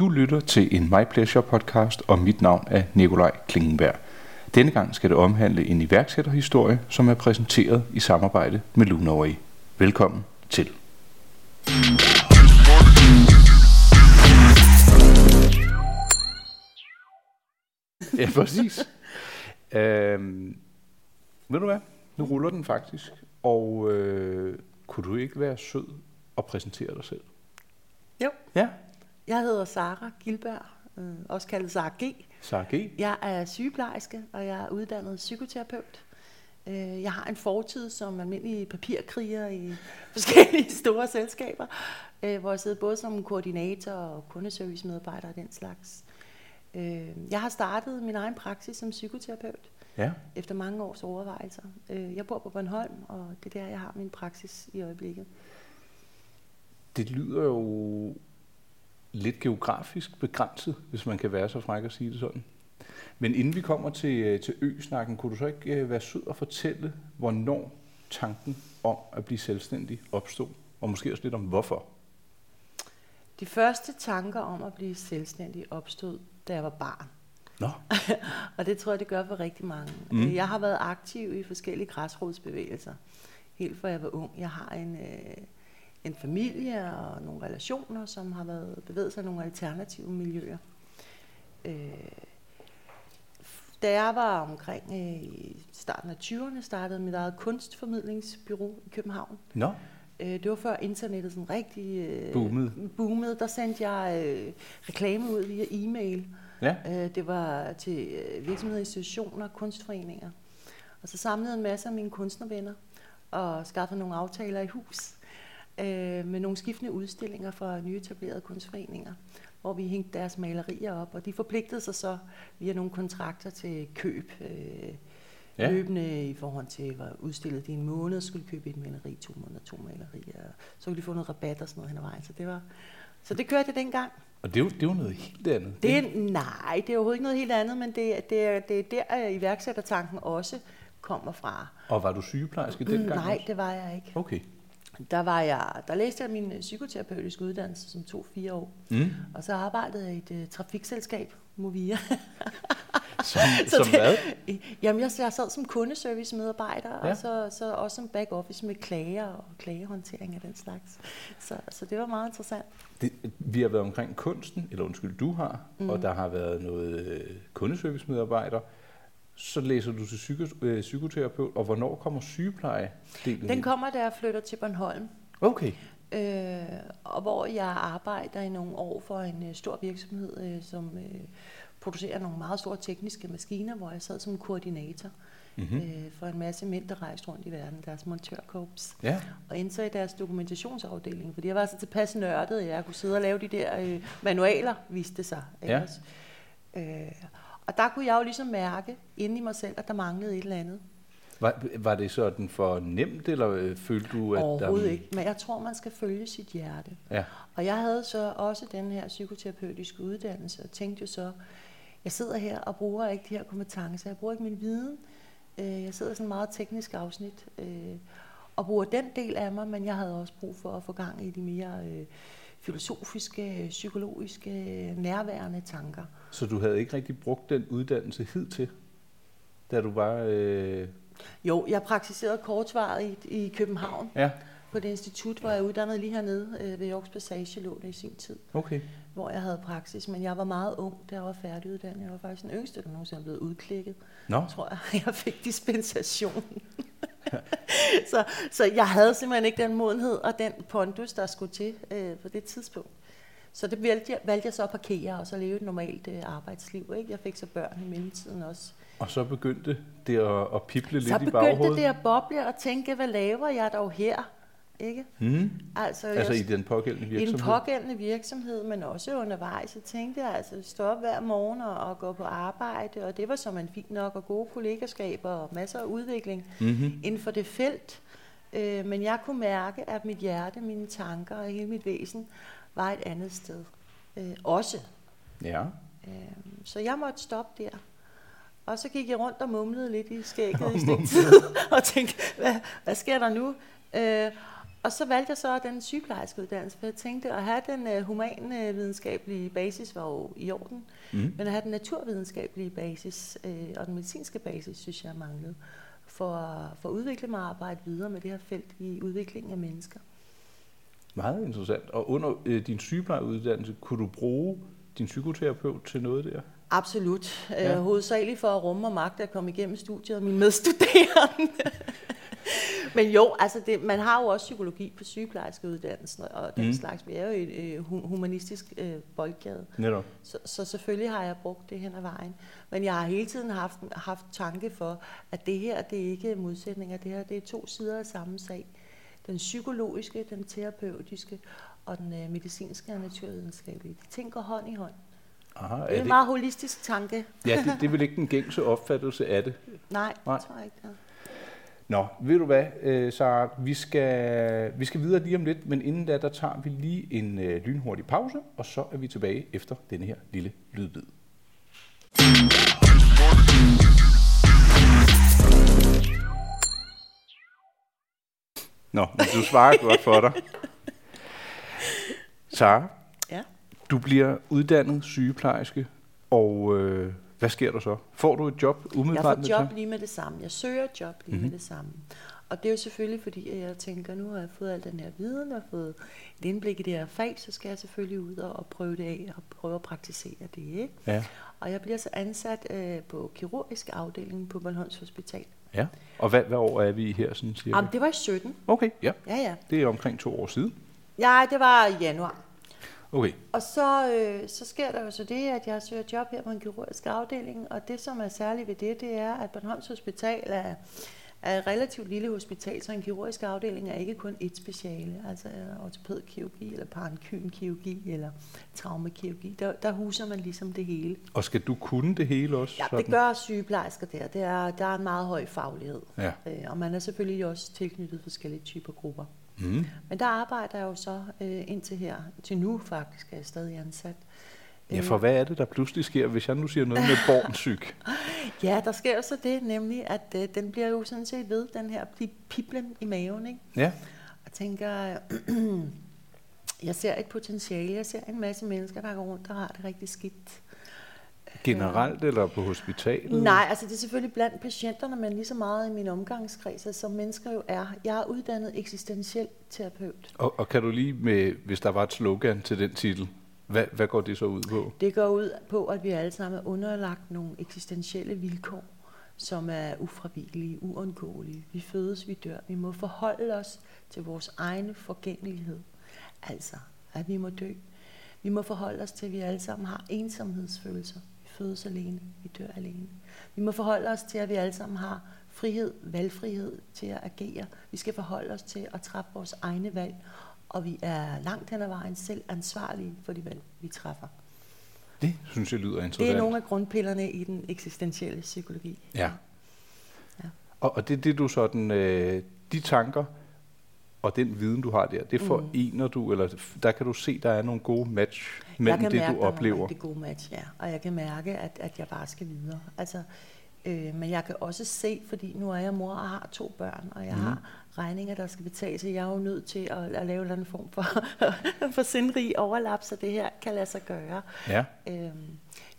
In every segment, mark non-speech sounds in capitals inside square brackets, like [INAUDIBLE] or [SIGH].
Du lytter til en My Pleasure podcast, og mit navn er Nikolaj Klingenberg. Denne gang skal det omhandle en iværksætterhistorie, som er præsenteret i samarbejde med Lunaway. Velkommen til. Ja, præcis. øhm, ved du hvad? Nu ruller den faktisk. Og øh, kunne du ikke være sød og præsentere dig selv? Jo. Ja. Jeg hedder Sara Gilberg, øh, også kaldet Sara G. Sara G. Jeg er sygeplejerske, og jeg er uddannet psykoterapeut. Øh, jeg har en fortid som almindelig papirkriger i [LAUGHS] forskellige store selskaber, øh, hvor jeg sidder både som koordinator og kundeservice-medarbejder og den slags. Øh, jeg har startet min egen praksis som psykoterapeut Ja. efter mange års overvejelser. Øh, jeg bor på Bornholm, og det er der, jeg har min praksis i øjeblikket. Det lyder jo lidt geografisk begrænset, hvis man kan være så fræk at sige det sådan. Men inden vi kommer til, øh, til ø-snakken, kunne du så ikke øh, være sød og fortælle, hvornår tanken om at blive selvstændig opstod? Og måske også lidt om hvorfor. De første tanker om at blive selvstændig opstod, da jeg var barn. Nå. [LAUGHS] og det tror jeg, det gør for rigtig mange. Mm. Mm. Jeg har været aktiv i forskellige græsrodsbevægelser, helt fra jeg var ung. Jeg har en, øh, en familie og nogle relationer, som har været bevæget sig i nogle alternative miljøer. Øh, da jeg var omkring øh, i starten af 20'erne, startede mit eget kunstformidlingsbyrå i København. Nå. Øh, Det var før internettet sådan rigtig øh, Boomede. boomede. Der sendte jeg øh, reklame ud via e-mail. Ja. Øh, det var til øh, virksomheder, institutioner, kunstforeninger. Og så samlede en masse af mine kunstnervenner og skaffede nogle aftaler i hus øh, med nogle skiftende udstillinger fra nyetablerede kunstforeninger, hvor vi hængte deres malerier op, og de forpligtede sig så via nogle kontrakter til køb øh, Ja. løbende i forhold til, hvor udstillet de en måned, skulle købe et maleri, to måneder, to malerier, så kunne de få noget rabat og sådan noget hen ad vejen. Så det, var, så det kørte jeg dengang. Og det er, jo, det er jo noget helt andet. Det er, nej, det er overhovedet ikke noget helt andet, men det, det, er, det er der, at iværksættertanken også kommer fra. Og var du sygeplejerske dengang? Nej, også? det var jeg ikke. Okay. Der, var jeg, der læste jeg min psykoterapeutiske uddannelse, som tog fire år. Mm. Og så arbejdede jeg i et uh, trafikselskab, Movia. [LAUGHS] Som, [LAUGHS] Så som det- hvad? Jamen, jeg, jeg sad som kundeservice-medarbejder, Ja. og så, så også som back-office med klager og klagehåndtering af den slags. Så, så det var meget interessant. Det, vi har været omkring kunsten, eller undskyld, du har, mm. Og der har været noget øh, kundeservice-medarbejder. Så læser du til psyko, øh, psykoterapeut, og hvornår kommer sygepleje-delen Den kommer, da jeg flytter til Bornholm. Okay. Øh, og hvor jeg arbejder i nogle år for en øh, stor virksomhed, øh, som øh, producerer nogle meget store tekniske maskiner, hvor jeg sad som koordinator Mm-hmm. øh, for en masse mænd, der rejste rundt i verden, deres montørkorps. Ja. Og endte så i deres dokumentationsafdeling, fordi jeg var så tilpas nørdet, at jeg kunne sidde og lave de der øh, manualer, viste sig. Ja. Øh, og der kunne jeg jo ligesom mærke inde i mig selv, at der manglede et eller andet. Var, var det sådan for nemt, eller øh, følte du, at Overhovedet der... ikke. Men jeg tror, man skal følge sit hjerte. Ja. Og jeg havde så også den her psykoterapeutiske uddannelse, og tænkte jo så, jeg sidder her og bruger ikke de her kompetencer, jeg bruger ikke min viden, Øh, jeg sidder sådan en meget teknisk afsnit, øh, og bruger den del af mig, men jeg havde også brug for at få gang i de mere øh, filosofiske, psykologiske, nærværende tanker. Så du havde ikke rigtig brugt den uddannelse hidtil, da du var... Øh... Jo, jeg praktiserede kortvaret i, i København, Ja, på det institut, hvor jeg uddannede lige hernede øh, ved Yorks Passage, lå det i sin tid. okay. hvor jeg havde praksis, men jeg var meget ung, da jeg var færdiguddannet. Jeg var faktisk den yngste, der nogensinde blevet udklikket, Nå, tror jeg. [LAUGHS] Jeg fik dispensation. [LAUGHS] så, så jeg havde simpelthen ikke den modenhed og den pondus, der skulle til øh, på det tidspunkt. Så det valgte jeg, valgte jeg så at parkere og så leve et normalt øh, arbejdsliv. Ikke? Jeg fik så børn i mellemtiden også. og så begyndte det at, at pible så lidt i begyndte baghovedet. det at boble og tænke, hvad laver jeg dog her? Ikke? Hmm. Altså, Altså jeg, i den pågældende I virksomhed? den pågældende virksomhed, men også undervejs. Så tænkte jeg altså, stå op hver morgen og, og gå på arbejde, og det var så man fik nok, og gode kollegaskaber og masser af udvikling Mm-hmm. inden for det felt. Øh, men jeg kunne mærke, at mit hjerte, mine tanker og hele mit væsen var et andet sted. Øh, også. Ja. Øh, så jeg måtte stoppe der. Og så gik jeg rundt og mumlede lidt i skægget i [LAUGHS] tid, [LAUGHS] og tænkte, hvad, hvad sker der nu? Øh, Og så valgte jeg så den sygeplejerske uddannelse, for jeg tænkte, at have den uh, humanvidenskabelige basis var jo i orden, mm. men at have den naturvidenskabelige basis uh, og den medicinske basis, synes jeg manglede, for, for at udvikle mig og arbejde videre med det her felt i udviklingen af mennesker. Meget interessant. Og under øh, din sygeplejeuddannelse, kunne du bruge din psykoterapeut til noget der? Absolut. Ja. Øh, hovedsageligt for at rumme og magte at komme igennem studiet og mine medstuderende. [LAUGHS] Men jo, altså det, man har jo også psykologi på sygeplejerskeuddannelsen og den mm. slags. Vi er jo et øh, humanistisk øh, boldgade. Netop. Så, så selvfølgelig har jeg brugt det hen ad vejen. Men jeg har hele tiden haft, haft tanke for, at det her, det er ikke modsætninger. Det her, det er to sider af samme sag. Den psykologiske, den terapeutiske og den øh, medicinske og naturvidenskabelige. De går hånd i hånd. Aha, er det er en det... meget holistisk tanke. ja, det, det er vel ikke den gængse opfattelse af det? Nej, Nej. det tror jeg ikke. Ja. Nå, ved du hvad, øh, så vi skal, vi skal videre lige om lidt, men inden da, der tager vi lige en øh, lynhurtig pause, og så er vi tilbage efter denne her lille lydbid. Nå, men du svarer godt for dig. Sara, ja? du bliver uddannet sygeplejerske, og øh, hvad sker der så? Får du et job umiddelbart? Jeg får job lige med det samme. Jeg søger job lige mm-hmm. med det samme. Og det er jo selvfølgelig, fordi jeg tænker, nu har jeg fået al den her viden, og fået et indblik i det her fag, så skal jeg selvfølgelig ud og prøve det af, og prøve at praktisere det. Ikke? Ja. Og jeg bliver så ansat øh, på kirurgisk afdeling på Bornholms Hospital. Ja, og hvad, hvad år er vi her, sådan cirka? Jamen, det var i 17. Okay, ja. Ja, ja. Det er omkring to år siden. Ja, det var i januar. Okay. Og så, øh, så sker der jo så det, at jeg søger job her på en kirurgisk afdeling, og det, som er særligt ved det, det er, at Bornholms Hospital er, er et relativt lille hospital, så en kirurgisk afdeling er ikke kun et speciale, altså ortopædkirurgi, eller parankylkirurgi, eller traumekirurgi. Der, der huser man ligesom det hele. Og skal du kunne det hele også? Ja, det gør sygeplejersker der. Det er, der er en meget høj faglighed. Ja. Øh, og man er selvfølgelig også tilknyttet forskellige typer grupper. Mm. Men der arbejder jeg jo så øh, indtil her, til nu faktisk er jeg stadig ansat. Ja, for hvad er det, der pludselig sker, hvis jeg nu siger noget med bornsyg? [LAUGHS] ja, der sker jo så det, nemlig at øh, den bliver jo sådan set ved, den her piblen i maven, ikke? Ja. Og tænker, [CLEARS THROAT] jeg ser et potentiale, jeg ser en masse mennesker, der går rundt og har det rigtig skidt. Generelt eller på hospitalet? Nej, altså det er selvfølgelig blandt patienterne, men lige så meget i min omgangskreds, som mennesker jo er. Jeg er uddannet eksistentiel terapeut. Og, og kan du lige med, hvis der var et slogan til den titel, hvad, hvad går det så ud på? Det går ud på, at vi alle sammen er underlagt nogle eksistentielle vilkår, som er ufravigelige, uundgåelige. Vi fødes, vi dør. Vi må forholde os til vores egen forgængelighed. Altså, at vi må dø. Vi må forholde os til, at vi alle sammen har ensomhedsfølelser fødes alene, vi dør alene. Vi må forholde os til, at vi alle sammen har frihed, valgfrihed til at agere. Vi skal forholde os til at træffe vores egne valg, og vi er langt hen ad vejen selv ansvarlige for de valg, vi træffer. Det synes jeg lyder interessant. Det er nogle af grundpillerne i den eksistentielle psykologi. Ja. ja. Og, og det er det, du sådan, øh, de tanker og den viden, du har der, det forener mm. du, eller der kan du se, der er nogle gode match mellem det, mærke, du oplever. Jeg kan mærke, match, ja. Og jeg kan mærke, at, at jeg bare skal videre. Altså, øh, men jeg kan også se, fordi nu er jeg mor og har to børn, og jeg mm. har regninger, der skal betales, så jeg er jo nødt til at, at lave en eller anden form for, [LAUGHS] for sindrig overlap, så det her kan lade sig gøre. Ja. Øh,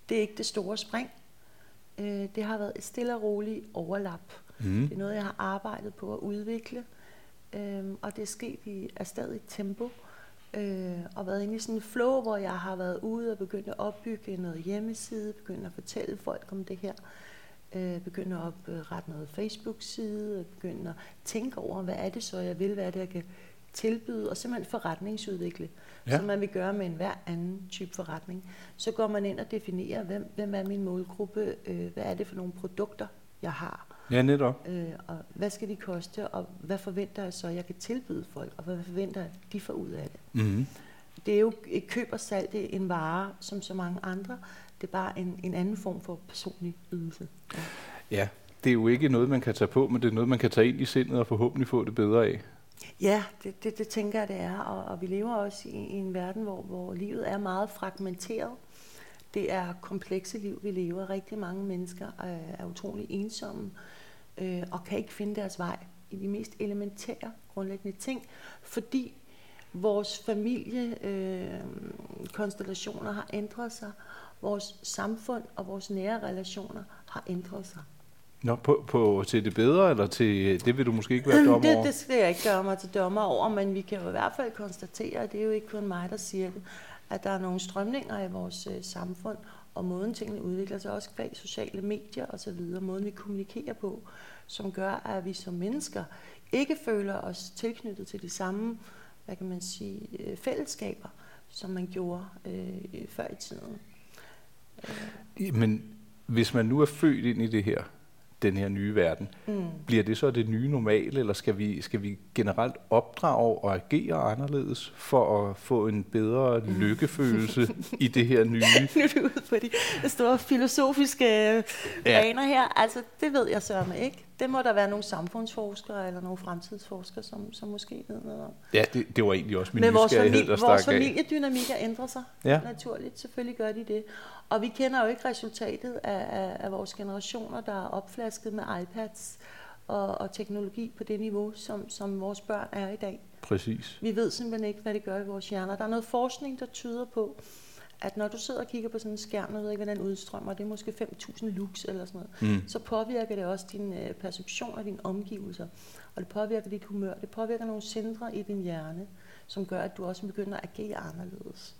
det er ikke det store spring. Øh, det har været et stille og roligt overlap. Mm. Det er noget, jeg har arbejdet på at udvikle, øh, og det er sket i stadig tempo øh, og været inde i sådan en flow, hvor jeg har været ude og begyndt at opbygge noget hjemmeside, begyndt at fortælle folk om det her, øh, begyndt at oprette noget Facebook-side, begyndt at tænke over, hvad er det så, jeg vil, hvad er det, jeg kan tilbyde, og simpelthen forretningsudvikle, ja. som man vil gøre med en hver anden type forretning. Så går man ind og definerer, hvem, hvem er min målgruppe, øh, hvad er det for nogle produkter, jeg har, Ja, netop. Øh, og hvad skal de koste, og hvad forventer jeg så, jeg kan tilbyde folk, og hvad forventer jeg, de får ud af det. Mm-hmm. Det er jo et køb og salg, det er en vare, som så mange andre. Det er bare en, en anden form for personlig ydelse. Ja. ja, det er jo ikke noget, man kan tage på, men det er noget, man kan tage ind i sindet og forhåbentlig få det bedre af. Ja, det, det, det tænker jeg, det er. Og, og vi lever også i, i en verden, hvor, hvor livet er meget fragmenteret. Det er komplekse liv, vi lever. Rigtig mange mennesker er, er utrolig ensomme øh, og kan ikke finde deres vej i de mest elementære, grundlæggende ting, fordi vores familiekonstellationer øh, har ændret sig, vores samfund og vores nære relationer har ændret sig. Nå, på, på, til det bedre, eller til det vil du måske ikke være dommer det, over? det skal jeg ikke gøre mig til dommer over, men vi kan jo i hvert fald konstatere, at det er jo ikke kun mig, der siger det, at der er nogle strømninger i vores øh, samfund, og måden tingene udvikler sig, også bag sociale medier osv., måden vi kommunikerer på, som gør, at vi som mennesker ikke føler os tilknyttet til de samme, hvad kan man sige, øh, fællesskaber, som man gjorde øh, før i tiden. Øh. Men hvis man nu er født ind i det her, den her nye verden, mm. bliver det så det nye normale, eller skal vi, skal vi generelt opdrage og agere anderledes for at få en bedre lykkefølelse i det her nye? [LAUGHS] nu er du ude på de store filosofiske baner ja. her. Altså, det ved jeg sørme ikke. Det må der være nogle samfundsforskere eller nogle fremtidsforskere, som, som måske ved noget om. Ja, det, det var egentlig også min Men vores, familie, der vores familiedynamikker ændrer sig ja. naturligt. Selvfølgelig gør de det. Og vi kender jo ikke resultatet af, af, af vores generationer, der er opflasket med iPads og, og teknologi på det niveau, som, som vores børn er i dag. Præcis. Vi ved simpelthen ikke, hvad det gør i vores hjerner. Der er noget forskning, der tyder på, at når du sidder og kigger på sådan en skærm, og ved ikke, hvordan udstrømmer, det er måske 5.000 lux eller sådan noget, mm. så påvirker det også din øh, perception af dine omgivelser. Og det påvirker dit humør. Det påvirker nogle centre i din hjerne, som gør, at du også begynder at agere anderledes.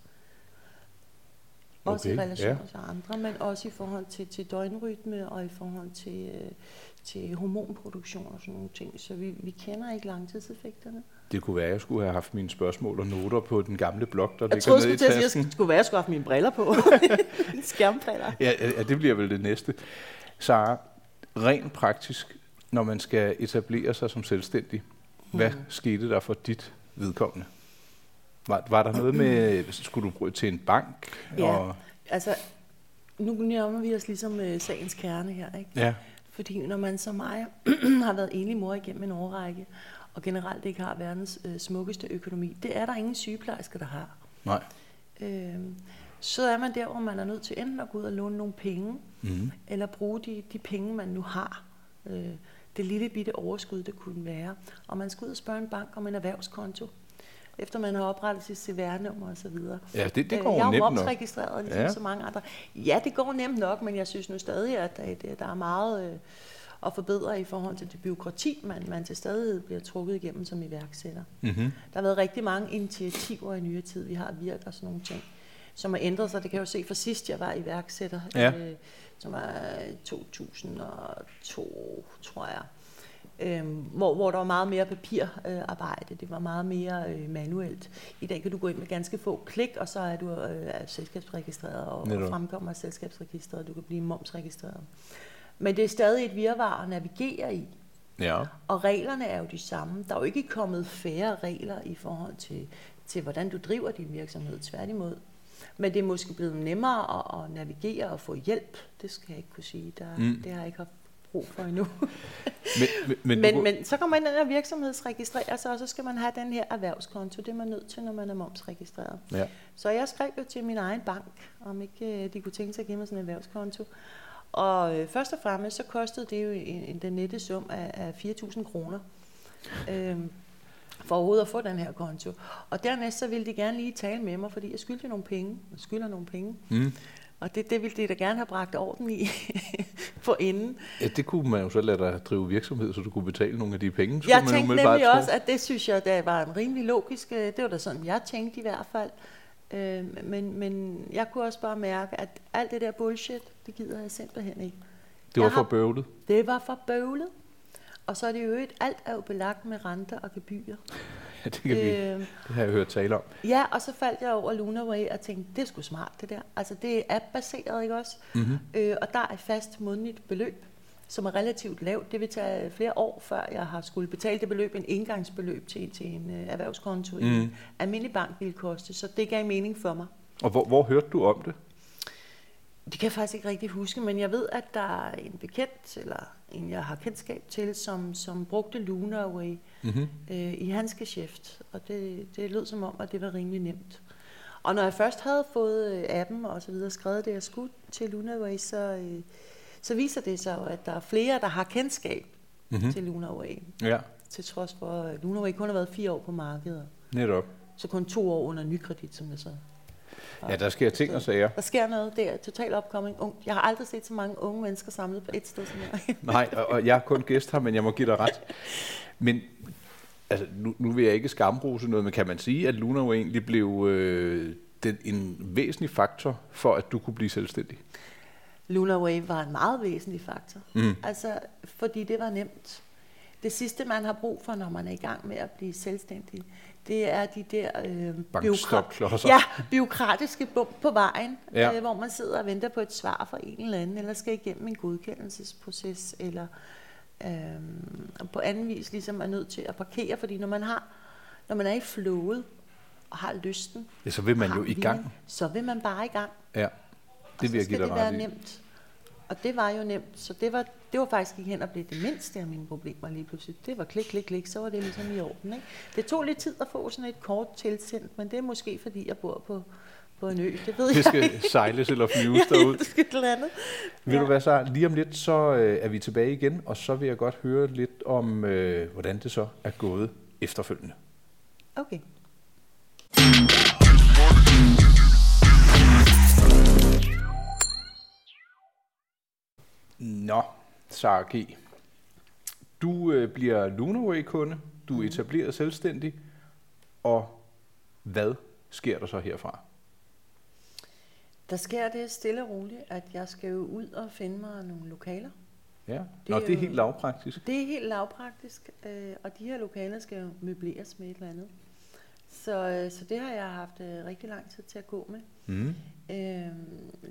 Også okay, i relation ja. til andre, men også i forhold til, til døgnrytme og i forhold til, øh, til hormonproduktion og sådan nogle ting. Så vi, vi kender ikke langtidseffekterne. Det kunne være, at jeg skulle have haft mine spørgsmål og noter på den gamle blok, der jeg ligger troede, nede i tasken. Jeg skulle, skulle være, at jeg skulle have haft mine briller på. [LAUGHS] Skærmbriller. Ja, ja, det bliver vel det næste. Sara, rent praktisk, når man skal etablere sig som selvstændig, hvad hmm. skete der for dit vedkommende? Var, var der noget med, skulle du bruge til en bank? Ja, og... altså, nu nærmer vi os ligesom uh, sagens kerne her, ikke? Ja. Fordi når man som mig [CLEARS THROAT] har været enlig mor igennem en årrække, og generelt ikke har verdens uh, smukkeste økonomi, det er der ingen sygeplejersker, der har. Nej. Uh, så er man der, hvor man er nødt til enten at gå ud og låne nogle penge, mm. eller bruge de, de penge, man nu har. Uh, det lille bitte overskud, det kunne være. Og man skal ud og spørge en bank om en erhvervskonto efter man har oprettet sit CVR-nummer og så videre. Ja, det, det går øh, nemt nok. Jeg er jo registreret ligesom ja. så mange andre. Ja, det går nemt nok, men jeg synes nu stadig, at der er meget øh, at forbedre i forhold til det byråkrati, man, man til stadighed bliver trukket igennem som iværksætter. Mm-hmm. Der har været rigtig mange initiativer i nyere tid. Vi har virket og sådan nogle ting, som har ændret sig. Det kan jeg jo se fra sidst, jeg var iværksætter, ja. øh, som var 2002, tror jeg øh, hvor, hvor der var meget mere papirarbejde, det var meget mere øh, manuelt. I dag kan du gå ind med ganske få klik, og så er du øh, selskabsregistreret og, og fremkommer af selskabsregistret, du kan blive momsregistreret. Men det er stadig et virvar at navigere i. Ja. Og reglerne er jo de samme. Der er jo ikke kommet færre regler i forhold til, til hvordan du driver din virksomhed, tværtimod. Men det er måske blevet nemmere at, at navigere og få hjælp. Det skal jeg ikke kunne sige. Der, mm. Det har jeg ikke haft brug for endnu. [LAUGHS] men, men, men, men, men så kommer man ind og virksomhedsregistrerer sig, og så skal man have den her erhvervskonto. Det er man nødt til, når man er momsregistreret. Ja. Så jeg skrev jo til min egen bank, om ikke øh, de kunne tænke sig at give mig sådan en erhvervskonto. Og øh, først og fremmest, så kostede det jo en, en, den nette sum af, af 4.000 kroner. Øhm, for overhovedet at få den her konto. Og dernæst så ville de gerne lige tale med mig, fordi jeg skyldte nogle penge. Jeg skylder nogle penge. Mm. Og det, det ville de da gerne have bragt orden i [LAUGHS] for inden. Ja, det kunne man jo så lade dig drive virksomhed, så du kunne betale nogle af de penge. Jeg man tænkte nemlig også, at det synes jeg, der var en rimelig logisk, øh, det var da sådan, jeg tænkte i hvert fald. Øh, men, men jeg kunne også bare mærke, at alt det der bullshit, det gider jeg simpelthen ikke. Det var jeg for bøvlet? Det var for bøvlet. Og så er det jo et, alt er jo belagt med renter og gebyrer. [LAUGHS] Det, kan øh, vi, øhm, det har jeg hørt tale om. Ja, og så faldt jeg over Lunaway og tænkte, det er sgu smart det der. Altså det er app-baseret, ikke også? Mm-hmm. Øh, og der er et fast månedligt beløb, som er relativt lavt. Det vil tage flere år, før jeg har skulle betale det beløb, en indgangsbeløb til, til en uh, erhvervskonto mm. i en almindelig bank ville koste. Så det gav mening for mig. Og hvor, hvor hørte du om det? Det kan jeg faktisk ikke rigtig huske, men jeg ved, at der er en bekendt, eller en jeg har kendskab til, som, som brugte Lunaway mm-hmm. øh, i hans geschæft. Og det, det lød som om, at det var rimelig nemt. Og når jeg først havde fået øh, appen og så videre, skrevet det, jeg skulle til Lunaway, så, øh, så viser det sig jo, at der er flere, der har kendskab mm-hmm. til Lunaway. Ja. til trods for, at Lunaway kun har været fire år på markedet. Netop. Så kun to år under nykredit, som det så Ja, der sker ting og sager. Der sker noget, det er total opkomming. Ung. Jeg har aldrig set så mange unge mennesker samlet på et sted som her. [LAUGHS] Nej, og, og jeg er kun gæst her, men jeg må give dig ret. Men altså, nu, nu vil jeg ikke skamrose noget, men kan man sige, at Luna jo egentlig blev øh, den, en væsentlig faktor for, at du kunne blive selvstændig? Luna Wave var en meget væsentlig faktor. Mm. Altså, fordi det var nemt. Det sidste, man har brug for, når man er i gang med at blive selvstændig, det er de der øh, Bankstopklodser. ja, byråkratiske bump på vejen, Ja. øh, hvor man sidder og venter på et svar fra en eller anden, eller skal igennem en godkendelsesproces, eller øh, på anden vis ligesom er nødt til at parkere, fordi når man har, når man er i flowet og har lysten, Ja, så vil man jo i gang. så vil man bare i gang. Ja, det vil jeg give dig ret i. nemt. Og det var jo nemt, så det var, det var faktisk ikke hen at blive det mindste af mine problemer lige pludselig. Det var klik, klik, klik, så var det ligesom i orden. Ikke? Det tog lidt tid at få sådan et kort tilsendt, men det er måske fordi, jeg bor på, på en ø. Det ved Det jeg skal ikke. sejles eller [LAUGHS] flyves derud. det skal eller andet. Vil du være så lige om lidt, så øh, er vi tilbage igen, og så vil jeg godt høre lidt om, øh, hvordan det så er gået efterfølgende. Okay. Nå, Sara G. Du øh, bliver Lunaway-kunde, du er etableret selvstændig, og hvad sker der så herfra? Der sker det stille og roligt, at jeg skal jo ud og finde mig nogle lokaler. Ja. Det Nå, det er jo- helt lavpraktisk. Det er helt lavpraktisk, øh, og de her lokaler skal jo møbleres med et eller andet. Så, øh, så det har jeg haft øh, rigtig lang tid til at gå med. Mm. Øh,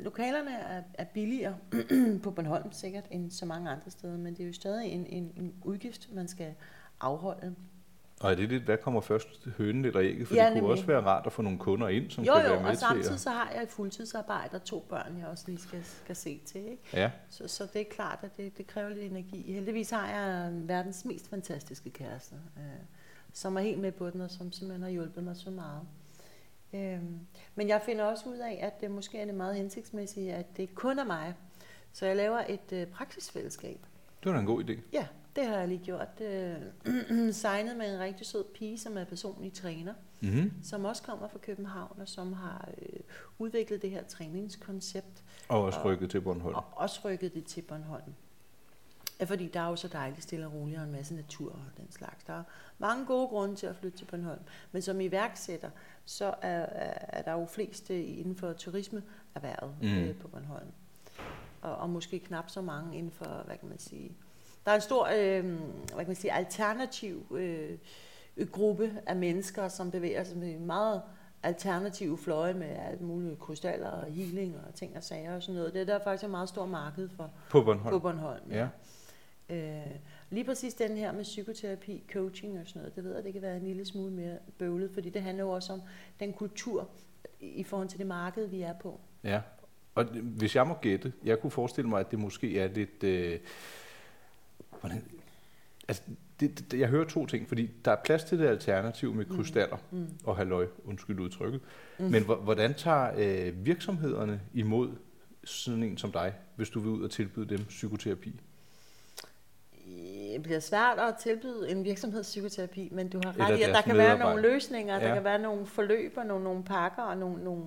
lokalerne er, er billigere [CLEARS THROAT] på Bornholm sikkert end så mange andre steder, men det er jo stadig en, en, en udgift, man skal afholde. Og er det lidt, hvad kommer først, hønen eller ægget? For Ja, det kunne nemlig. også være rart at få nogle kunder ind, som Jo skal jo, være med og samtidig til at... så har jeg et fuldtidsarbejde og to børn, jeg også lige skal, skal se til. Ikke? Ja, Så, så det er klart, at det, det kræver lidt energi. Heldigvis har jeg verdens mest fantastiske kæreste, øh, som er helt med på den, og som simpelthen har hjulpet mig så meget. Øhm, men jeg finder også ud af, at det måske er det meget hensigtsmæssigt, at det kun er mig. Så jeg laver et øh, praksisfællesskab. det var da en god idé. Ja, det har jeg lige gjort. Øh, [CLEARS THROAT] signet med en rigtig sød pige, som er personlig træner, Mm-hmm. som også kommer fra København, og som har øh, udviklet det her træningskoncept, Og også Og- rykket til Bornholm. og også rykket det til Bornholm. Ja, fordi der er jo så dejligt stille og roligt og en masse natur og den slags. Der er mange gode grunde til at flytte til Bornholm. Men som iværksætter, så er, er, er der jo flest øh, inden for turismeerhvervet Mm. øh, på Bornholm. Og, og måske knap så mange inden for, hvad kan man sige... Der er en stor, øh, hvad kan man sige, alternativ øh, gruppe af mennesker, som bevæger sig med meget alternative fløje med alt muligt krystaller og healing og ting og sager og sådan noget. Det er der faktisk et meget stort marked for På Bornholm. på Bornholm. Ja. Øh, lige præcis den her med psykoterapi, coaching og sådan noget, det ved jeg, det kan være en lille smule mere bøvlet, fordi det handler jo også om den kultur i- forhold til det marked, vi er på. Ja, og hvis jeg må gætte, jeg kunne forestille mig, at det måske er lidt... Øh, hvordan, altså, det, det, jeg hører to ting, fordi der er plads til det alternativ med krystaller Mm. og halløj, undskyld udtrykket. Mm. Men hvor- hvordan tager øh, virksomhederne imod sådan en som dig, hvis du vil ud og tilbyde dem psykoterapi? Det bliver svært at tilbyde en virksomhed psykoterapi, men du har ret i, at der kan være nogle løsninger, Ja. der kan være nogle forløb og nogle, nogle pakker og nogle, nogle,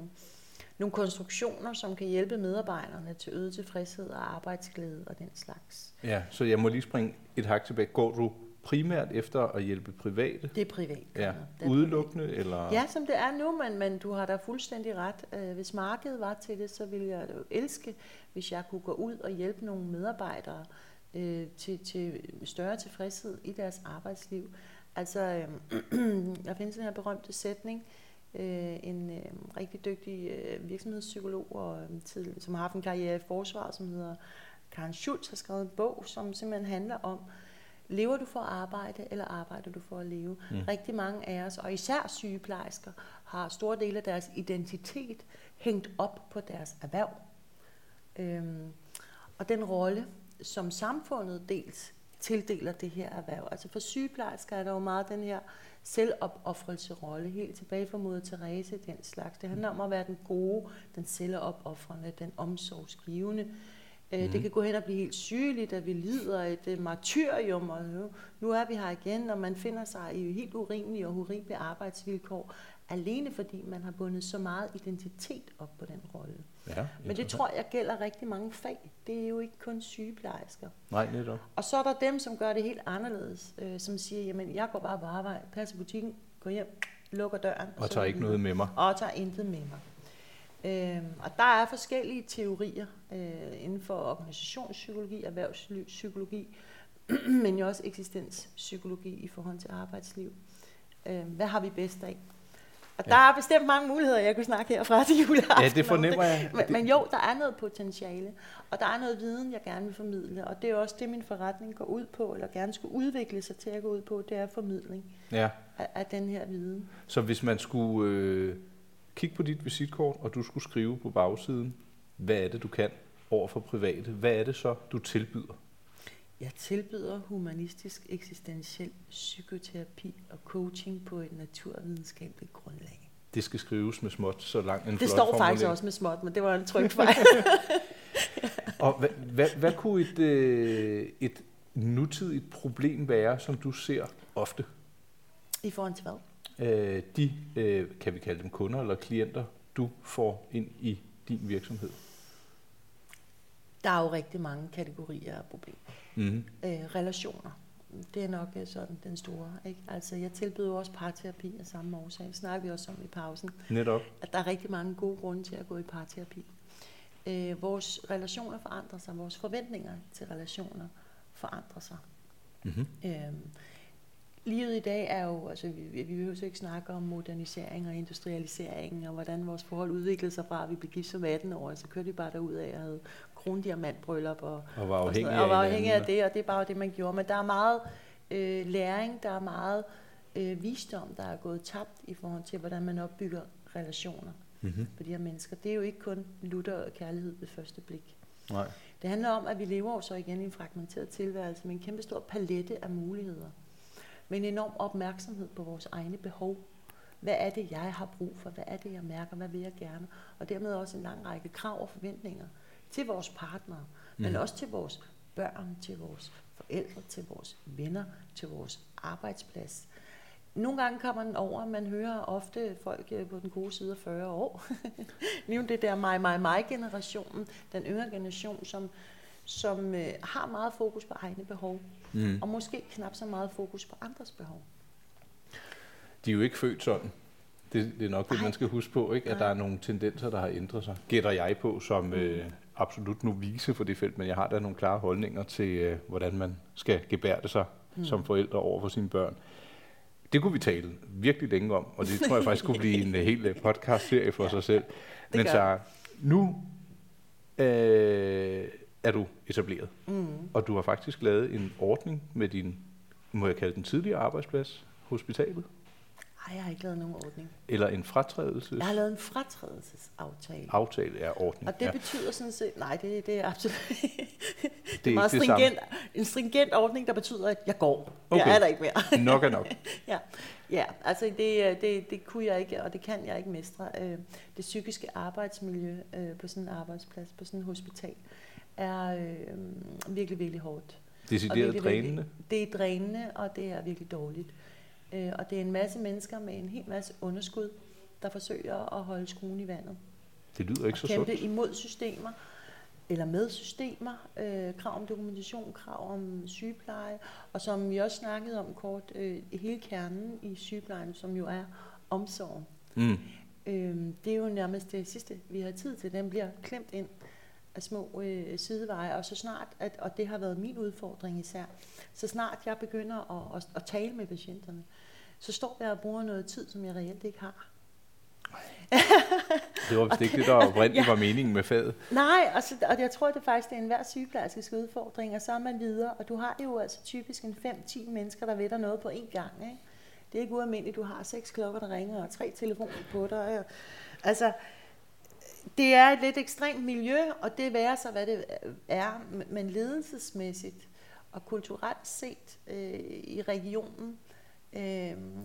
nogle konstruktioner, som kan hjælpe medarbejderne til øget tilfredshed og arbejdsglæde og den slags. Ja, så jeg må lige springe et hak tilbage. Går du primært efter at hjælpe private? Det er privat. Ja, Det er privat. udelukkende? Eller? Ja, som det er nu, men, men du har da fuldstændig ret. Øh, Hvis markedet var til det, så ville jeg jo elske, hvis jeg kunne gå ud og hjælpe nogle medarbejdere øh, til, til større tilfredshed i deres arbejdsliv. Altså, øh, [CLEARS THROAT] der findes den her berømte sætning, øh, en øh, rigtig dygtig øh, virksomhedspsykolog, og, øh, tidlig, som har haft en karriere i forsvaret, som hedder Karen Schultz, har skrevet en bog, som simpelthen handler om, lever du for at arbejde, eller arbejder du for at leve? Mm. Rigtig mange af os, og især sygeplejersker, har store dele af deres identitet hængt op på deres erhverv. Øhm, og den rolle, som samfundet dels tildeler det her erhverv. Altså for sygeplejersker er der jo meget den her selvopoffrelse rolle, helt tilbage fra moder Therese, den slags. Det handler om at være den gode, den selvopoffrende, den omsorgsgivende, Mm. Det kan gå hen og blive helt sygeligt, at vi lider et uh, martyrium, og nu, nu er vi her igen, og man finder sig i helt urimelige og horrible arbejdsvilkår, alene fordi man har bundet så meget identitet op på den rolle. Ja, Men det tror jeg gælder rigtig mange fag. Det er jo ikke kun sygeplejersker. Nej, netop. Og så er der dem, som gør det helt anderledes, øh, som siger, jamen jeg går bare på arbejde, passer butikken, går hjem, lukker døren. Og, og tager ikke noget med mig. Og tager intet med mig. Øhm, og der er forskellige teorier øh, inden for organisationspsykologi, erhvervspsykologi, [CLEARS THROAT] men jo også eksistenspsykologi i forhold til arbejdsliv. Øh, hvad har vi bedst af? Og ja. der er bestemt mange muligheder, jeg kunne snakke herfra til juleaften. Ja, det fornemmer jeg. Men, men jo, der er noget potentiale, og der er noget viden, jeg gerne vil formidle, og det er også det, min forretning går ud på, eller gerne skulle udvikle sig til at gå ud på, det er formidling ja. af, af den her viden. Så hvis man skulle øh, kigge på dit visitkort, og du skulle skrive på bagsiden, hvad er det, du kan over for private, hvad er det så, du tilbyder? Jeg tilbyder humanistisk eksistentiel psykoterapi og coaching på et naturvidenskabeligt grundlag. Det skal skrives med småt, så langt en Det står faktisk også med småt, men det var en trykfejl. [LAUGHS] og hvad, hvad, hvad kunne et, øh, et nutidigt problem være, som du ser ofte? I forhold til hvad? Øh, de, øh, kan vi kalde dem kunder eller klienter, du får ind i din virksomhed. Der er jo rigtig mange kategorier af problemer. Mm-hmm. Øh, relationer, det er nok øh, sådan den store. Ikke? Altså, jeg tilbyder også parterapi af samme årsag. Det snakker vi også om i pausen. Netop. At der er rigtig mange gode grunde til at gå i parterapi. Øh, vores relationer forandrer sig. Vores forventninger til relationer forandrer sig. Mm-hmm. Øh, livet i dag er jo, altså vi, vi jo ikke snakke om modernisering og industrialisering, og hvordan vores forhold udviklede sig fra, at vi blev gift som 18 år, så kørte vi bare derud af og havde krondiamantbryllup og, og var afhængig, og, og var afhængig af, det, og det er bare det, man gjorde. Men der er meget øh, læring, der er meget øh, visdom, der er gået tabt i forhold til, hvordan man opbygger relationer mm-hmm. for de her mennesker. Det er jo ikke kun lutter og kærlighed ved første blik. Nej. Det handler om, at vi lever så igen i en fragmenteret tilværelse med en kæmpe stor palette af muligheder. Med en enorm opmærksomhed på vores egne behov. Hvad er det, jeg har brug for? Hvad er det, jeg mærker? Hvad vil jeg gerne? Og dermed også en lang række krav og forventninger til vores partnere, mm. men også til vores børn, til vores forældre, til vores venner, til vores arbejdsplads. Nogle gange kommer den over, man hører ofte folk øh, på den gode side af 40 år. [LAUGHS] Lige det der mig, mig, mig generationen, den yngre generation, som, som øh, har meget fokus på egne behov, mm. og måske knap så meget fokus på andres behov. De er jo ikke født sådan. Det, det er nok det, man skal huske på, ikke? at der er nogle tendenser, der har ændret sig. Gætter jeg på som mm. øh, absolut novise for det felt, men jeg har da nogle klare holdninger til, øh, hvordan man skal gebærde sig mm. som forældre over for sine børn. Det kunne vi tale virkelig længe om, og det tror jeg faktisk kunne blive [LAUGHS] en øh, hel øh, podcast-serie for ja, sig selv. Men så nu øh, er du etableret, mm. og du har faktisk lavet en ordning med din, må jeg kalde den tidligere arbejdsplads, hospitalet. Nej, jeg har ikke lavet nogen ordning. Eller en fratrædelses... Jeg har lavet en fratrædelsesaftale. Aftale er ordning. Og det ja. betyder sådan set... Nej, det, det er absolut... [LAUGHS] det, det er meget det stringent, en stringent ordning, der betyder, at jeg går. Okay. Jeg er der ikke mere. [LAUGHS] nok er nok. [LAUGHS] ja. ja, altså det, det, det kunne jeg ikke, og det kan jeg ikke mestre. Øh, det psykiske arbejdsmiljø øh, på sådan en arbejdsplads, på sådan en hospital, er øh, virkelig, virkelig hårdt. Decideret drænende? Det er drænende, og det er virkelig dårligt. Øh, og det er en masse mennesker med en hel masse underskud, der forsøger at holde skruen i vandet. Det lyder ikke så sundt. kæmpe imod systemer, eller med systemer, øh, krav om dokumentation, krav om sygepleje, og som vi også snakkede om kort, øh, hele kernen i sygeplejen, som jo er omsorg. Mm. Øh, det er jo nærmest det sidste, vi har tid til. Den bliver klemt ind af små øh, sideveje, og så snart, at, og det har været min udfordring især, så snart jeg begynder at, at, at tale med patienterne, så står jeg og bruger noget tid, som jeg reelt ikke har. [LAUGHS] det var vist ikke det, der [LAUGHS] oprindeligt ja. var meningen med faget. Nej, og, så, og jeg tror det faktisk, det er en hver sygeplejerskes udfordring, og så er man videre, og du har jo altså typisk en 5-10 mennesker, der ved dig noget på én gang. Ikke? Det er ikke ualmindeligt, du har seks klokker, der ringer, og tre telefoner på dig. Og, altså, det er et lidt ekstremt miljø, og det værer sig, hvad det er, men ledelsesmæssigt og kulturelt set øh, i regionen, øh,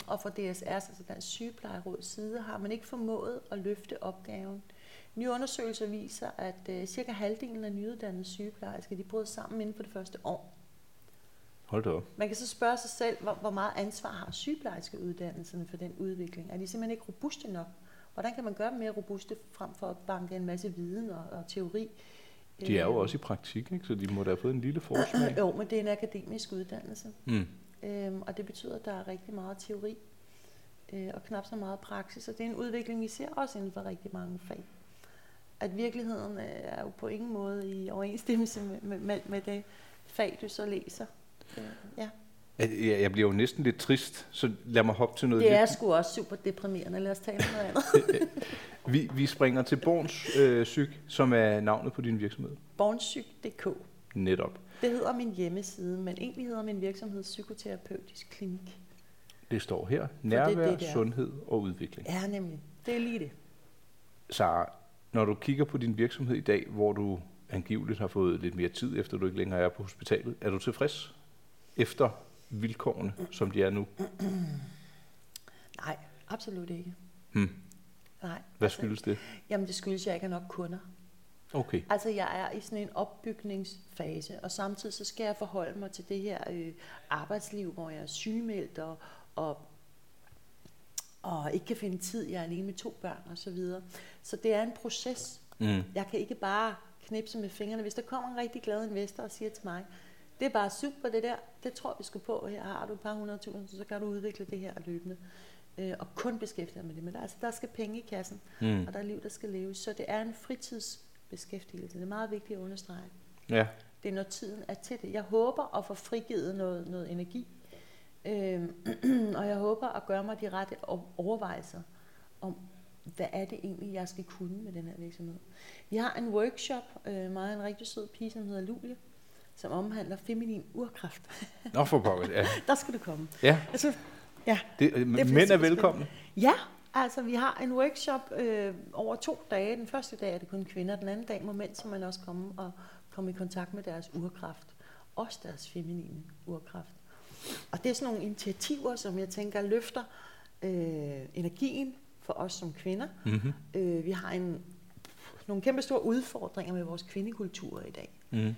og fra DSR, altså Dansk Sygeplejeråds side, har man ikke formået at løfte opgaven Nye undersøgelser viser, at øh, cirka halvdelen af nyuddannede sygeplejersker, de bryder sammen inden for det første år. Hold da op. Man kan så spørge sig selv, hvor, hvor meget ansvar har sygeplejerskeuddannelserne for den udvikling? Er de simpelthen ikke robuste nok? Hvordan kan man gøre dem mere robuste, frem for at banke en masse viden og, og teori? De er jo Øh, også i praktik, ikke? så de må da have fået en lille forsmag. [CLEARS THROAT] Jo, men det er en akademisk uddannelse. Mm. Øhm, og det betyder, at der er rigtig meget teori øh, og knap så meget praksis. Og det er en udvikling, vi ser også inden for rigtig mange fag. At virkeligheden øh, er jo på ingen måde i overensstemmelse med, med, med, med det fag, du så læser. Øh, ja. Jeg, jeg jeg bliver jo næsten lidt trist, så lad mig hoppe til noget Det er lidt. sgu også super deprimerende. Lad os tale om noget andet. [LAUGHS] Vi, vi springer til Borns øh, Syg, som er navnet på din virksomhed. Bornsyg.dk Netop. Det hedder min hjemmeside, men egentlig hedder min virksomhed Psykoterapeutisk Klinik. Det står her. det er Nærvær, det, det er. sundhed og udvikling. Ja, nemlig. Det er lige det. Sara, når du kigger på din virksomhed i dag, hvor du angiveligt har fået lidt mere tid, efter du ikke længere er på hospitalet, er du tilfreds efter vilkårene, som de er nu? Nej, absolut ikke. Hmm. Nej. Hvad skyldes det? Jamen, det skyldes, at jeg ikke har nok kunder. Okay. Altså, jeg er i sådan en opbygningsfase, og samtidig så skal jeg forholde mig til det her øh, arbejdsliv, hvor jeg er sygemeldt og, og, og ikke kan finde tid. Jeg er alene med to børn og så videre. Så det er en proces. Mm. Jeg kan ikke bare knipse med fingrene. Hvis der kommer en rigtig glad investor og siger til mig, det er bare super det der, det tror vi skulle på, her har du et par hundrede tusind, så kan du udvikle det her løbende. Øh, og kun beskæftige dig med det. Men der, altså, der skal penge i kassen, Mm. og der er liv, der skal leves. Så det er en fritidsbeskæftigelse. Det er meget vigtigt at understrege. Ja. Det er når tiden er til det. Jeg håber at få frigivet noget, noget energi, øh, [CLEARS THROAT] og jeg håber at gøre mig de rette overvejelser om, hvad er det egentlig, jeg skal kunne med den her virksomhed. Vi har en workshop, øh, meget en rigtig sød pige, som hedder Lulie, som omhandler feminin urkraft. Nå for pokker. Ja. [LAUGHS] Der skal du komme. ja. Altså, ja, Det, er mænd er velkomne. Ja, altså vi har en workshop øh, over to dage. Den første dag er det kun kvinder, den anden dag må mænd simpelthen også komme og komme i kontakt med deres urkraft. Også deres feminine urkraft. Og det er sådan nogle initiativer, som jeg tænker løfter øh, energien for os som kvinder. Mm-hmm. Øh, vi har en, nogle kæmpe store udfordringer med vores kvindekultur i dag. Mm.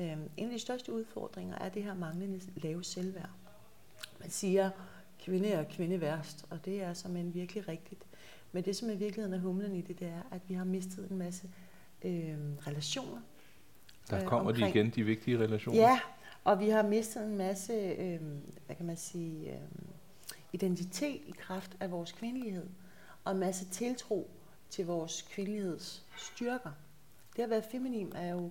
Øh, en af de største udfordringer er det her manglende lave selvværd. Man siger, kvinde er kvinde værst, og det er som virkelig rigtigt. Men det, som i virkeligheden er humlen i det, det er, at vi har mistet en masse øh, relationer. Der øh, kommer de omkring- igen, de vigtige relationer. Ja, og vi har mistet en masse, øh, hvad kan man sige, øh, identitet i kraft af vores kvindelighed, og en masse tiltro til vores kvindeligheds styrker. Det at være feminin er jo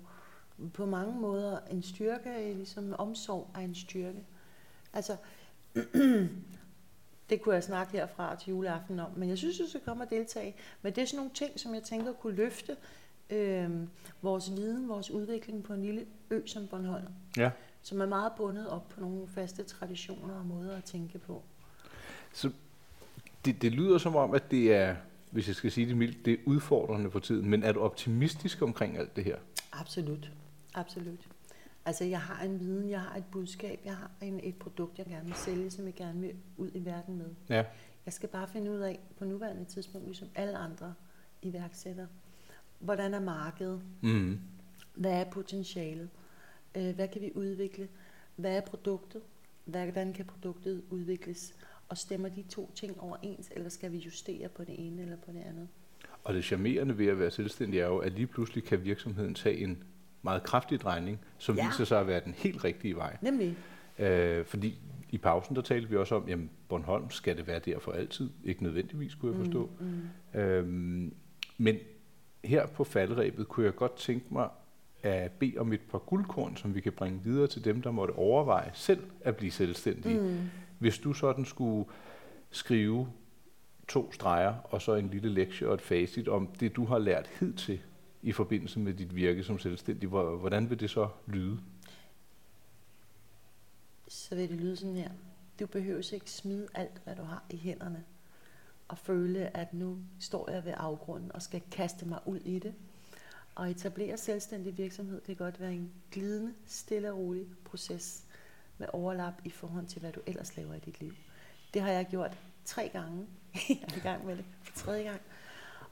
på mange måder en styrke, ligesom omsorg er en styrke. Altså, [CLEARS THROAT] det kunne jeg snakke herfra til juleaften om, men jeg synes, du skal komme og deltage. Men det er sådan nogle ting, som jeg tænker kunne løfte øh, vores viden, vores udvikling på en lille ø som Bornholm ja. som er meget bundet op på nogle faste traditioner og måder at tænke på. Så det, det lyder som om, at det er, hvis jeg skal sige det mildt, det er udfordrende for tiden. Men er du optimistisk omkring alt det her? Absolut. Absolut. Altså, jeg har en viden, jeg har et budskab, jeg har en, et produkt, jeg gerne vil sælge, som jeg gerne vil ud i verden med. Ja. Jeg skal bare finde ud af, på nuværende tidspunkt, ligesom alle andre iværksættere, hvordan er markedet? Mm. Hvad er potentialet? Øh, Hvad kan vi udvikle? Hvad er produktet? Hvordan kan produktet udvikles? Og stemmer de to ting overens, eller skal vi justere på det ene eller på det andet? Og det charmerende ved at være selvstændig er jo, at lige pludselig kan virksomheden tage en meget kraftig drejning, som Ja. viser sig at være den helt rigtige vej. Nemlig, Øh, fordi i pausen, der talte vi også om, jamen Bornholm skal det være der for altid. Ikke nødvendigvis, kunne jeg forstå. Mm, mm. Øhm, men her på faldrebet kunne jeg godt tænke mig at bede om et par guldkorn, som vi kan bringe videre til dem, der måtte overveje selv at blive selvstændige. Mm. Hvis du sådan skulle skrive to streger og så en lille lektie og et facit om det, du har lært hidtil i forbindelse med dit virke som selvstændig, hvordan vil det så lyde? så vil det lyde sådan her. Du behøver ikke smide alt, hvad du har i hænderne, og føle, at nu står jeg ved afgrunden og skal kaste mig ud i det. Og etablere selvstændig virksomhed, det kan godt være en glidende, stille og rolig proces med overlap i forhold til, hvad du ellers laver i dit liv. Det har jeg gjort tre gange. [LAUGHS] jeg er i gang med det for tredje gang.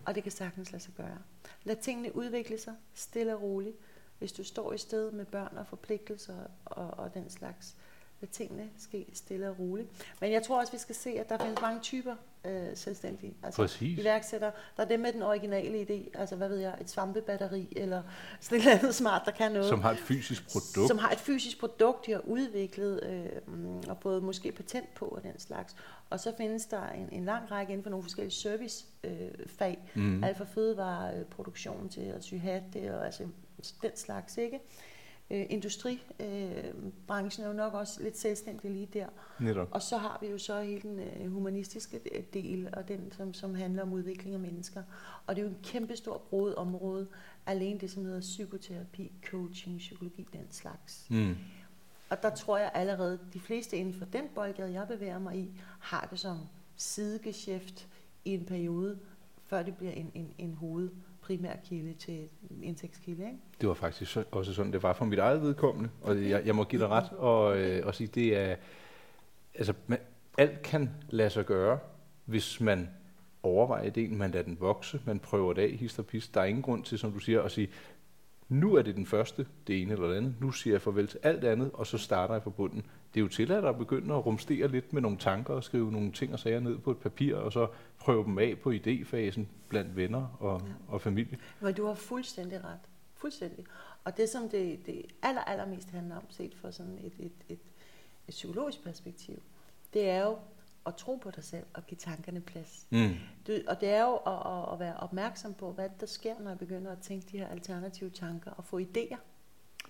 Og det kan sagtens lade sig gøre. Lad tingene udvikle sig stille og roligt. Hvis du står i sted med børn og forpligtelser og, og den slags, lad tingene ske stille og roligt. Men jeg tror også, vi skal se, at der findes mange typer øh, selvstændige. Altså Præcis. iværksættere. Der er dem med den originale idé, altså hvad ved jeg, et svampebatteri, eller sådan et eller andet smart, der kan noget. Som har et fysisk produkt. Som har et fysisk produkt, de har udviklet øh, og fået måske patent på og den slags. Og så findes der en, en lang række inden for nogle forskellige servicefag, øh. Mhm. alt fra fødevareproduktion til at sy hatte og altså den slags, ikke? Øh, industribranchen øh, er jo nok også lidt selvstændig lige der. Netop. Og så har vi jo så hele den øh, humanistiske del, og den, som, som handler om udvikling af mennesker. Og det er jo en kæmpe stor broet område. Alene det, som hedder psykoterapi, coaching, psykologi, den slags. Mm. Og der tror jeg allerede, de fleste inden for den boldgade, jeg bevæger mig i, har det som sidegeschæft i en periode, før det bliver en, en, en hoved primær kilde til indtægtskilde. Ikke? Det var faktisk så- også sådan, det var for mit eget vedkommende, og jeg, jeg må give dig ret og, øh, og sige, det er, altså man, alt kan lade sig gøre, hvis man overvejer ideen, man lader den vokse, man prøver det af, hist og pist. Der er ingen grund til, som du siger, at sige, nu er det den første, det ene eller det andet, nu siger jeg farvel til alt andet, og så starter jeg fra bunden. Det er jo tilladt at begynde at rumstere lidt med nogle tanker og skrive nogle ting og sager ned på et papir, og så prøve dem af på idéfasen blandt venner og, Ja. og familie. Men du har fuldstændig ret. Fuldstændig. Og det, som det, det aller, allermest handler om, set fra sådan et, et, et, et psykologisk perspektiv, det er jo at tro på dig selv og give tankerne plads. Mm. Du, og det er jo at, at, at være opmærksom på, hvad der sker, når jeg begynder at tænke de her alternative tanker og få idéer.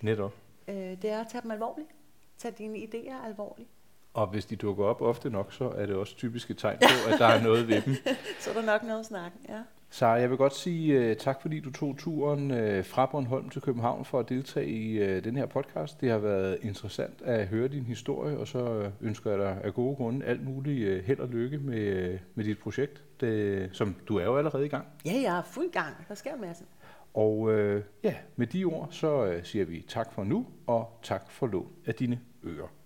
Netop. Øh, det er at tage dem alvorligt. Tag dine idéer alvorligt. Og hvis de dukker op ofte nok, så er det også typisk et tegn på, at der er noget ved dem. [LAUGHS] Så er der nok noget at snakke. Ja. Så jeg vil godt sige uh, tak, fordi du tog turen uh, fra Bornholm til København for at deltage i uh, den her podcast. Det har været interessant at høre din historie, og så uh, ønsker jeg dig af gode grunde alt muligt uh, held og lykke med, uh, med dit projekt, det, som du er jo allerede i gang. ja, jeg er fuld gang. Der sker en masse. Og uh, ja, med de ord, så uh, siger vi tak for nu, og tak for lån af dine ører.